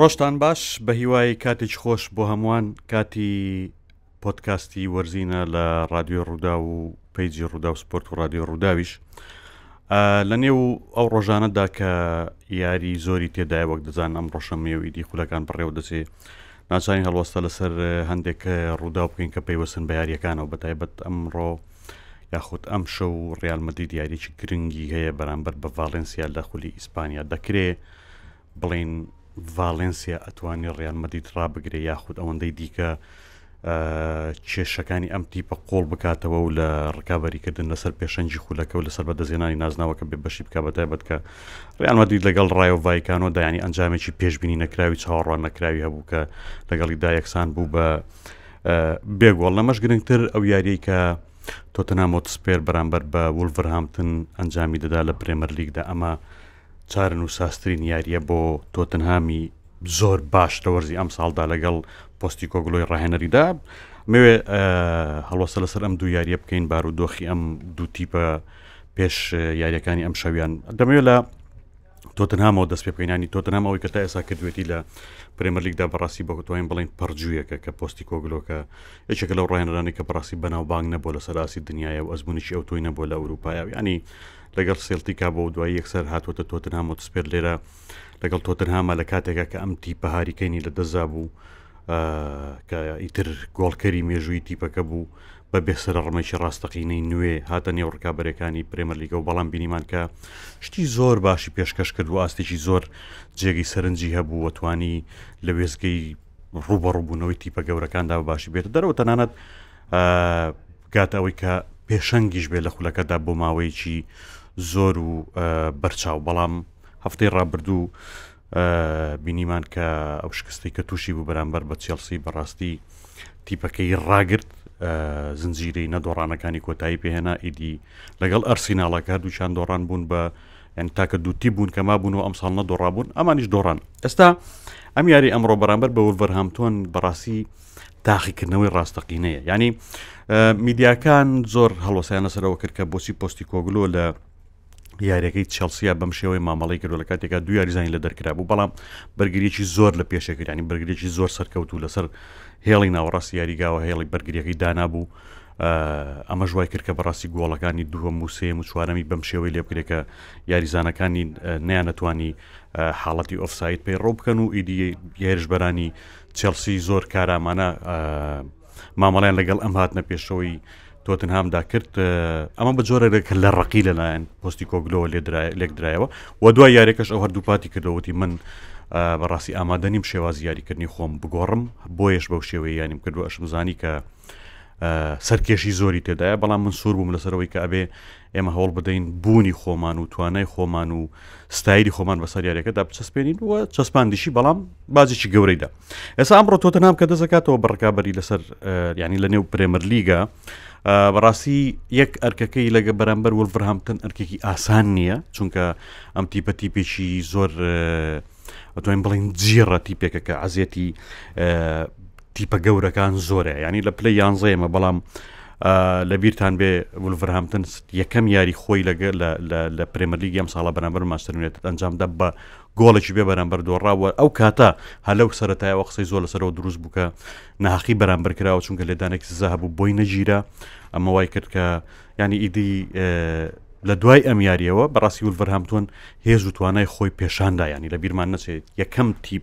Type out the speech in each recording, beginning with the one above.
ڕۆژتان باش بە هیوای کاتێکی خۆش بۆ هەمووان کاتی پۆدکاستی وەرزینە لە رادیۆی ڕوودا و پیجی ڕوودا و سپۆرت و رادیۆ ڕووداویش لە نێو ئەو ڕۆژانەدا کە یاری زۆری تێدای وەک دەزان ئەم ڕۆشە مێویدی خولەکان بڕێوە دەچێ ناچانی هەڵوەستە لەسەر هەندێک ڕوودا بکەین کە پەیوەستن بە یاریەکانەوە بەتایبەت ئەمڕۆ یاخود ئەم شە و ڕیالمەدی دیارێکی گرنگی هەیە بەرامبەر بە ڤالنسیا لە خولی ئیسپانیا دەکرێ بڵێین ڤالێنسیا ئەتوانێت ڕیال مەدید ڕابگرێ یاخود ئەوەندەی دیکە کێشەکانی ئەم تیپە قۆڵ بکاتەوە و لە ڕکابەریکردن لەسەر پێشەنجی خولەکە و لەسەر بەدەزێنانی نازناوەکە بێ بەشی بک بە تایبەت کە ڕیانمەدید لەگەڵ ڕای و ڤایکانۆ دایانی ئەنجامێکی پێشببینی نەکراوی چاوەڕوان نەکراوی هەبوو کە لەگەڵی دا یەکسان بوو بە بێگۆڵ لەمەش گرنگتر ئەو یاریەی کە تۆتەنامۆت سپێر بەرامبەر بە وولڤەرهامتن ئەنجامی دەدا لە پرێمەر لیگدا ئەمە چارەنووسسازترین یارییە بۆ تۆتنهامی زۆر باش لە وەرزی ئەمساڵدا لەگەڵ پۆستی کۆگلۆی ڕاهێنەریدا مەوێ هەڵۆسە لەسەر ئەم دوو یاریە بکەین بارودۆخی ئەم دوو تیپە پێش یاریەکانی ئەم شەویان دەمەوێت لە تۆتنامەوە دەست پێ بکەینانی تۆتنام ئەوەی کە تا ئێسا کردوێتی لە پرێمەرلیکدا بەڕاستی بەکوتوین بڵین پەرجوویەکە کە پۆستی کۆگلۆکە یەکێکە لەو ڕێنرانی کە بەڕاستی بەناوبانگ نەبوو لە سەراسی دنیاە و ئەزمونیی ئەو تۆی نەبوو لە ئەوروپایە ینی لەگەڵ سێلتیکا بۆ دوای یەکسەر هاتووەتە تۆتنهام وتسپێر لێرە لەگەڵ تۆتنهامە لە کاتێکە کە ئەم تیپە هاریکەینی لە دەزا بوو کە ئیتر گۆڵکەری مێژووی تیپەکە بوو بە بێسرە ڕمێکی ڕاستەقینەی نوێ هاتە نێو ڕکابەرەکانی پرێمەرلیگە و بەڵام بینیمان کە شتی زۆر باشی پێشکەش کرد و ئاستێکی زۆر جێگەی سەرنجی هەبوو وەتوانی لە وێزگەی ڕوبەڕبوونەوەی تیپە گەورەکاندا باشی بێت دەرەوە تەنانەت بگاتە ئەوەی کە پێشەنگیش بێ لە خولەکەدا بۆ ماوەیەکی زۆر و بەرچاو بەڵام هەفتەی ڕابردوو بینیمان کە ئەو شکستی کە تووشی بوو بەرامبەر بە چێلسی بەڕاستی تیپەکەی ڕاگرت زنجیرەی نەدۆڕانەکانی کۆتایی پێهێنا ئیدی لەگەڵ ئەرسیناڵەکە دووچان دۆڕان بوون بە ئەن تاکە دووتی بوون کە ما بوون و ئەم ساڵ نەدۆڕابوون ئەمانیش دۆڕان ئێستا ئەم یاری ئەمڕۆ بەرامبەر بە ولڤەرهامتۆن بەڕاستی تاقیکردنەوەی ڕاستەقینەیە ینی میدیاکان زۆر هەڵۆسیان لەسەرەوە کرد کە بۆچی پۆستی کۆگلۆ لە یاریەکەی چلسیا بەم شێوەی مامەڵی کردو لە کاتێکا دو یاریزانانی لە دەرکرا بوو بەڵام بەرگریی زۆر لە پێشەکرانی بەرگریی زۆر سەرکەوت و لەسەر هێڵی ناوەڕاستی یاریگاوە هێڵی بەرگریەکەی دانابوو ئەمە ژوای کرد کە بەڕاستی گۆڵەکانی دووە موسێم و چوارەمی بەم شێوەی لێ بکرێکە یاریزانەکانی نیانەتوانی حاڵەتی ئۆفسایت پەیڕۆ بکەن و ئیدی هێرشبەرانی چێڵسی زۆر کارامانە مامەڵیان لەگەڵ ئەم هاتنە پێشەوەی تۆتنهامدا کرد ئەمە بە جۆرەێک لە ڕقی لەلایەن پستی کۆگلەوە لێکدرایەوە و دوای یاریەکەش ئەو هەردوو پاتی کردەوەتی من بەڕاستی ئامادەنیم شێوازی یاریکردنی خۆم بگۆڕم بۆیش بەو شێوەیە ینیم کردو ئەشمزانی کە سەرکێشی زۆری تێدایە بەڵام من سوور بووم لەسەرەوەی کە ئەبێ ئێمە هەوڵ بدەین بوونی خۆمان و توانای خۆمان و ستایری خۆمان بەسەر یاریەکەدا بچەسپێنین و چەسپاندیشی بەڵام بازیی گەورەیدا ئێستا ئەمڕۆ تۆتە نام کە دەزەکاتەوە بەڕکابی لەسەر ینی لە نێو پرێمەر لیگە بەڕاستی یەک ئەرکەکەی لەگە بەرامبەر وەڵڤرهامتن ئەرکێکی ئاسان نییە چونکە ئەم تیپە تیپێکی زۆر ئەتوانین بڵین جیڕەتی پێکەکە عزیەتی تیپە گەورەکان زۆرە ینی لە پلە یانزەیەمە بەڵام لە بیرتان بێ ولڤرهامتن یەکەم یاری خۆی لەگە لە پرێمەرلیگە ئەم ساڵە بەرامبەر ماسترێت ئەنجامدا بە گۆڵێکی بێ بەرامبەر دۆڕاوە ئەو کاتە هەلو سەتایەوە قسەی زۆر لەسەرەوە دروست بووکە ناحقی بەرامبەر کراوە چونکە لێدانێک سزا هەبوو بۆی نەگیرە ئەمە وای کرد کە ینی ئیدی لە دوای ئەم یاریەوە بەڕاستی ولڤرهامتۆن هێز و توانای خۆی پێشاندا ینی لە بیرمان نەچێت یەکەم تیپ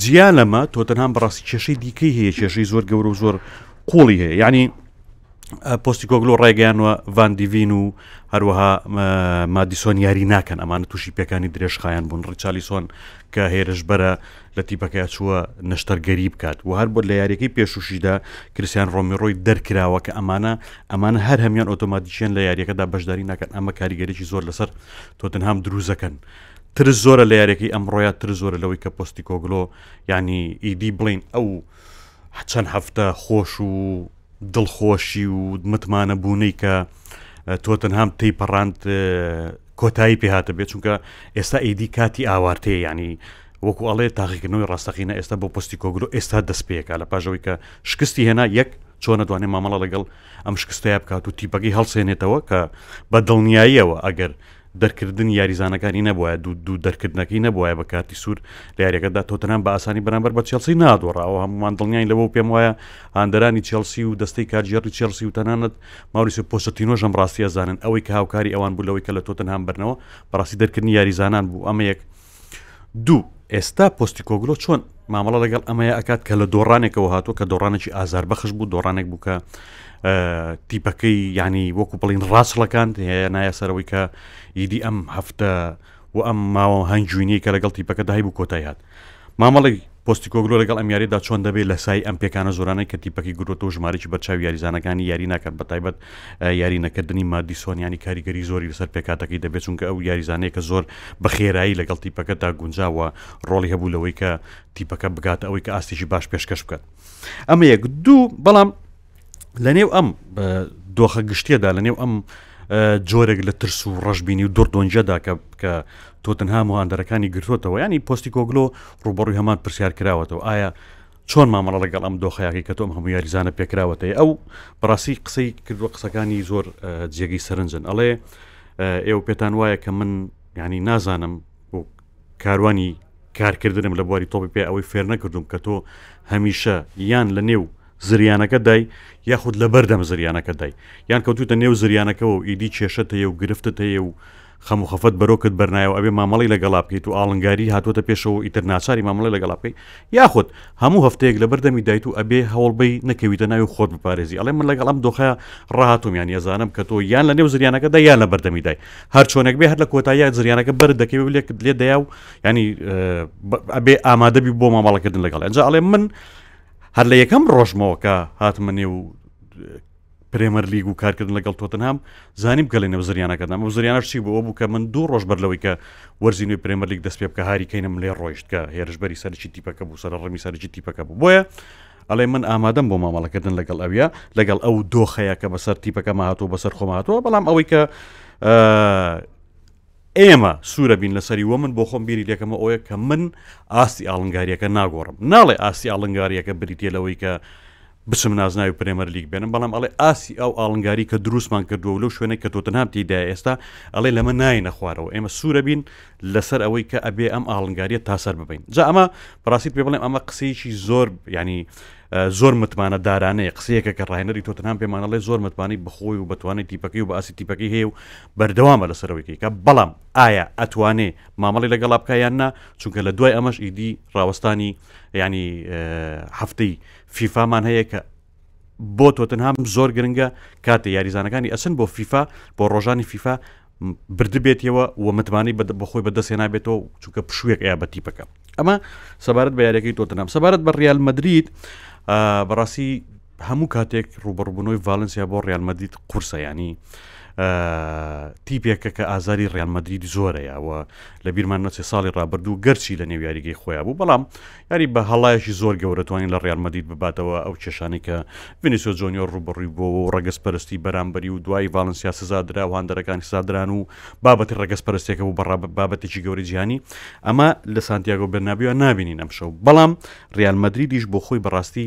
جیا لەمە تۆتەنهام بەڕاستی کێشەی دیکەی هەیە کێشەی زۆر گەورە و زۆر قوڵی هەیە ینی پۆستی کۆگلۆ ڕێگەیانوە ڤاندیڤین و هەروەها مادیسۆن یاری ناکەن ئەمانە تووشی پێکانی درێژخایەن بوون ڕیچالیسۆن کە هێرش بەرە لە تیپەکە چووە نەشتەرگەری بکات و هەر بۆ لە یاریەکەی پێشوشیدا کریسیان ڕۆمیڕۆی دەرکراوە کە ئەمانە ئەمانە هەر هەمان ئۆتۆماتیشیان لە یاریەکەدا بەشداری ناکەن ئەمە کاریگەرێکی زۆر لەسەر تۆتن هاام دروزەکەن ترس زۆرە لە یاریەکەی ئەمڕۆیا تر زۆرە لەوەی کە پۆستی کۆگلۆ ینی ئیدی بڵین ئەو چەند هەفتە خۆش و دڵخۆشی و متمانە بوونەی کە تۆتن هاام تی پەڕاند کۆتایی پێهاتە بێت چونکە ئێستا ئیدی کاتی ئاوارتەیە ینی وەکو ئەڵێ تاقیکردنەوەی ڕاستەقینە ئێستا بۆ پستی کۆگرۆ ئێستا دەست پێکا لە پاژەوەی کە شکستی هێنا یەک چۆنە دوانێ مامەڵە لەگەڵ ئەم شکستەیە بکات و تیپەکەی هەڵسێنێتەوە کە بە دڵنیاییەوە ئەگەر دەرکردنی یاریزانەکانی نەبوایە دوو دوو دەرکردنەکەی نەبوایە بە کارتی سوور لە یاریەکەدا تۆتەنان بە ئاسانی بەرامبەر بە چێلسی نادۆڕاوە هەمومان دڵنیای لەوە پێم وایە هاندەرانی چێلسی و دەستەی کارژێڕی چێلسی و تەنانەت ماوریسی پۆچەتینۆش ئەم ڕاستیە زانن ئەوەی کە هاوکاری ئەوان بوو لەوەی کە لە تۆتەنهام بەرنەوە بەڕاستی دەرکردنی یاریزانان بوو ئەمە یەک دوو، ئێستا پۆستیکۆگلۆ چۆن مامەڵە لەگەڵ ئەمەیە ئەکات کە لە دۆڕانێکەوە هاتووە کە دۆڕانێکی ئازار بەخش بوو دۆڕانێک بوو کە تیپەکەی ینی وەکو بڵین ڕاستڵەکان هەیە نایە سەرەوەی کە ئیدی ئەم هەفتە و ئەم ماوە هەنجوینی کە لەگەڵ تیپەکە داهی بوو کۆتای هاات مامەڵی پۆستیکۆگلۆ لەگەڵ ئەم یارییەدا چۆن دەبێت لە سای ئەم پێکانە زۆرانەی کە تیپەکەی گرتۆتەوە ژمارەی بەرچاوی یاریزانەکانی یاری ناکات بە تایبەت یاری نەکردنی مادیسۆن ینی کاریگەری زۆری لەسەر پێکاتەکەی دەبێت چونکە ئەو یاریزانەیە کە زۆر بە خێرایی لەگەڵ تیپەکەدا گونجاوە ڕۆڵی هەبوو لەوەی کە تیپەکە بگاتە ئەوەی کە ئاستێکی باش پێشکەش بکات ئەمە یەک دوو بەڵام لە نێو ئەم دۆخە گشتیەدا لە نێو ئەم جۆرێک لە ترس و ڕژبینی و دڕدۆنجەدا کە کە تۆتنها مهاندەرەکانی گرتوتەوە ینی پستی کۆگلۆ ڕوبڕی هەمان پرسیار کراوەتەوە ئایا چۆن مامەڵە لەگەڵ ئەم دۆخەیەکی کە تۆم هەموو یاریزانە پێکراوەتەی ئەو بڕاستی قسەی کردوە قسەکانی زۆر جێگەی سەرنجن ئەڵێ ئێوە پێتان وایە کە من ینی نازانم کاروانی کارکردنم لە بواری تۆپی پێ ئەوەی فێرنەکردوم کە تۆ هەمیشە یان لە نێو زریانەکە دای یاخود لە بەردەم زریانەکە دای یان کەوتوتە نێو زریانەکەەوە و ئیدی کێشت هەیە و گرفتت هەیە و خەموخەفت بەرۆکت بەرنایەوە ئەبێ مامەڵی لەگەڵا بکەیت و ئاڵنگاری هاتوۆتە پێشەوە ئیتر ناچاری مامەڵی لەگەڵا بکەیت یاخود هەموو هەفتەیەک لەبەر دەمی دایت و ئەبێ هەوڵ بەی نەکەویتە ناوی خۆت بپارێزی ئەڵێ من لەگەڵ ئەم دۆخە ڕاهاتووم یانی ئەزانم کە تۆ یان لە نێو زریانەکە دا یان لە بەردەمی دای هەر چۆنێک بێ هەر لە کۆتاییات زریانەکە بەر دەکەوێت لێکت لێ دەیا و ینی ئەبێ ئامادەبی بۆ مامەڵەکردن لەگەڵ ئەجا ئەڵێ من هەر لە یەکەم ڕۆژمەوەکە هاتمە نێو پرێمەرلیگ و کارکردن لەگەڵ تۆتنهام زانیم کە لە نێو زریانەکەدام و زریانەشی بۆ بوو کە من دوو ڕۆژ بەر لەوەی کە وەرزینوی پرێمەرلیگ دەست پێ بکە هاری کەینم لێ ڕۆیشت کە هێرشبەری سەرکی تیپەکە بوو سەر ڕمی سەرکی تیپەکە بوو بۆیە ئەڵێ من ئامادەم بۆ مامەڵەکردن لەگەڵ ئەوە لەگەڵ ئەو دۆخەیە کە بەسەر تیپەکەمە هاتوو بەسەر خۆماتەوە بەڵام ئەوەی کە ئێمە سورە بین لەسەری وە من بۆ خۆم بیری لەکەمە ئەوەیە کە من ئاستی ئاڵنگاریەکە ناگۆڕم ناڵێ ئاستی ئاڵنگاریەکە بریتە لەوەی کە بچم نازناوی پرێمەر لیگ بێنم بەڵام ئەڵێ ئاسی ئەو ئاڵنگاری کە دروستمان کردووە و لەو شوێنە کە تۆتنام تیدا ئێستا ئەڵێ لەمە ناینە خوارەوە ئێمە سوورە بین لەسەر ئەوەی کە ئەبێ ئەم ئاڵنگاریە تاسەر ببین جا ئەمە بەڕاستی پێ بڵێم ئەمە قسەیەکی زۆر ینی زۆر متمانە دارانەیە قسەیەکە کە ڕاهێنەری تۆتنام پێمانەڵێ زۆر متمانەی بخۆی و بەتوانێت تیپەکەی و بە ئاسی تیپەکەی هەیە و بەردەوامە لەسەر ئەوەی کەیکا بەڵام ئایا ئەتوانێ مامەڵی لەگەڵا بکە یان نا چونکە لە دوای ئەمەش ئیدی ڕاوەستانی ینی هەفتەی فیفامان هەیە کە بۆ تۆتنهام زۆر گرنگە کاتێ یاریزانەکانی ئەسن بۆ فیفا بۆ ڕۆژانی فیفا بردبێتەوە و متمانەی بە بەخۆی بەدەستێ نابێتەوە چونکە پشوێک ئەیە بە تیپەکە ئەمە سەبارەت بە یاریەکەی تۆتنام سەبارەت بە ریال مدریت بەڕاستی هەموو کاتێک ڕوبڕبوونەوەی ڤالنسیا بۆ ڕیال مەدید قورسە ینی تیپێکە کە ئازاری ڕیان مەدرید زۆرەیەوە لە بیرمان نەچێ ساڵی ڕابردوو گەرچی لە نێو یاریگەی خۆیان بوو بەڵام یاری بە هەڵایشی زۆر گەورەتوانین لە ڕیان مەدید بباتەوە ئەو کێشانی کە ڤینیسۆ جۆنیۆر ڕوبڕی بۆ و ڕگەز پەرستی بەرامبەری و دوای ڤالنسیا سزادرا و هاندەرەکانی سزادران و بابەتی ڕگەز پەرستێکە بوو بەڕاب بابەتێکی گەوری جیهانی ئەمە لە سانتیاگۆ بەرنابیوە نبینین ئەم شەو بەڵام ڕیان مەدریدیش بۆ خۆی بەڕاستی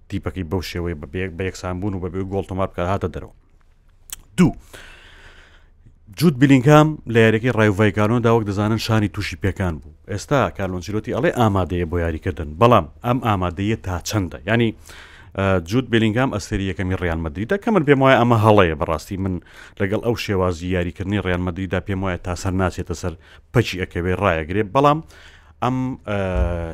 تیپەکەی بەو شێوەیە بە بەیەک بە یەکسانبوون و بە بێ گۆڵ تۆمار بکە هاتە دەرەوە دوو جوود بلینگام لە یاریەکەی ڕایڤایکانۆدا وەک دەزانن شانی تووشی پێکان بوو ئێستا کارلۆنجیرۆتی ئەڵێ ئامادەیە بۆ یاریکردن بەڵام ئەم ئامادەیە تا چەندە ینی جوود بلینگام ئەسری یەکەمی ڕیان مدریدا کە من پێم وایە ئەمە هەڵەیە بەڕاستی من لەگەڵ ئەو شێوازی یاریکردنی ڕیان مدریدا پێم وایە تاسەر ناچێتە سەر پەچی ئەکەوێ ڕایەگرێ بەڵام ئەم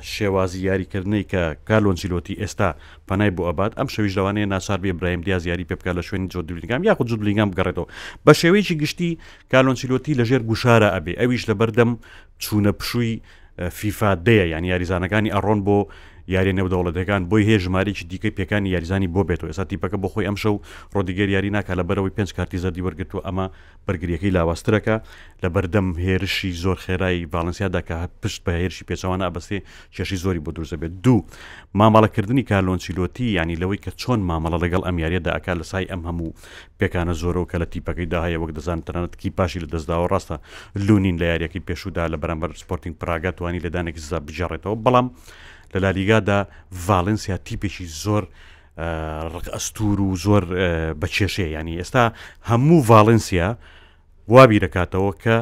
شێوازی یاریکردنەی کە کارلۆ ئەنچیلۆتی ئێستا پەنای بۆ ئەبات ئەمشەویش لەوانەیە ناچار بێ برایم دیاز یاری پێ بکات لە شوێنی جۆرد بلینگام یاخود جود بلینگام بگەڕێتەوە بە شێوەیەکی گشتی کارلۆ ئەنچیلۆتی لەژێر گوشارە ئەبێ ئەویش لە بەردەم چوونە پشووی فیفا دەیە یان یاریزانەکانی ئەڕۆن بۆ یاری نێودەوڵەتەکان بۆی هەیە ژمارێکی دیکەی پێکانی یاریزانی بۆ بێتەوە ئێستا تیپەکە بۆ خۆی ئەمشە و ڕۆدیگەر یاری ناکە لە بەرەوەی پێنج کارتی زەدی وەرگتووە ئەمە بەرگرییەکەی لاوازترە کە لە بەردەم هێرشی زۆر خێرای ڤالنسیادا کە پشت بە هێرشی پێچەوانە ئەبەستێ کێشەی زۆری بۆ دروست دەبێت دوو مامەڵەکردنی کارلۆ ئەنچیلۆتی یانی لەوەی کە چۆن مامەڵە لەگەڵ ئەم یاریەدا ئەکا لە سای ئەم هەموو پێکانە زۆرەوە کە لە تیپەکەیدا هەیە وەک دەزان تەنانەت کی پاشی لە دەستداوە ڕاستە لونین لە یاریەکەی پێشودا لە بەرامبەر سپۆرتنگ پراگا توانی لێدانێکی زە بگەڕێتەوە بەڵام لە لالیگادا ڤالنسیا تیپێکی زۆر ڕق ئەستور و زۆر بە کێشەیە یعنی ئێستا هەموو ڤالنسیا وابی دەکاتەوە کە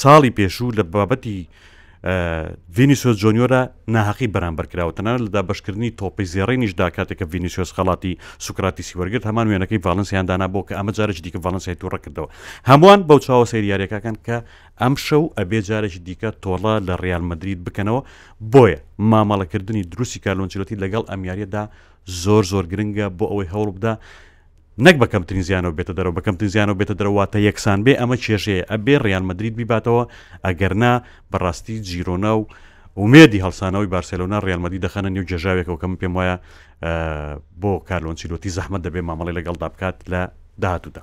ساڵی پێشوو لە بابەتی ڤینیسۆس جۆنیۆرە ناهقی بەرامبەر کراوە تەنان لە دابشکردنی تۆپی زێڕێنیشدا کاتێکە ڤینیسۆس خەڵاتی سوکراتیسی وەرگرت هەمان وێنەکەی ڤالنسیان دانا بۆ کە ئەمە جارێکی دیکە ڤالنسای تووڕە کردەوە هەمووان بەو چاوە سەیریارەکەکەن کە ئەمشەو ئەبێ جارێکی دیکە تۆڵە لە ریال مەدرید بکەنەوە، بۆیە مامەڵەکردنی دروستی کارلۆ ئەنچێلۆتی لەگەڵ ئەم یارییەدا زۆر زۆر گرنگە بۆ ئەوەی هەوڵبدا نەک بە کەمترین زیانەوە بێتە دەرەوە، بە کەمترین زیانەوە بێتە دەرەوە واتە یەکسان بێ، ئەمە کێشەیە ئەبێ ریال مەدرید بیباتەوە، ئەگەرنا بەڕاستی جیرۆنا و ئومێدی هەڵسانەوەی بارسێلۆنا ریال مەدرید دەخەنە نێو گێژاوێکەوە کە من پێم وایە بۆ کارلۆ ئەنچیلۆتی زەحمەت دەبێ مامەڵەی لەگەڵدا بکات لە داهاتوودا.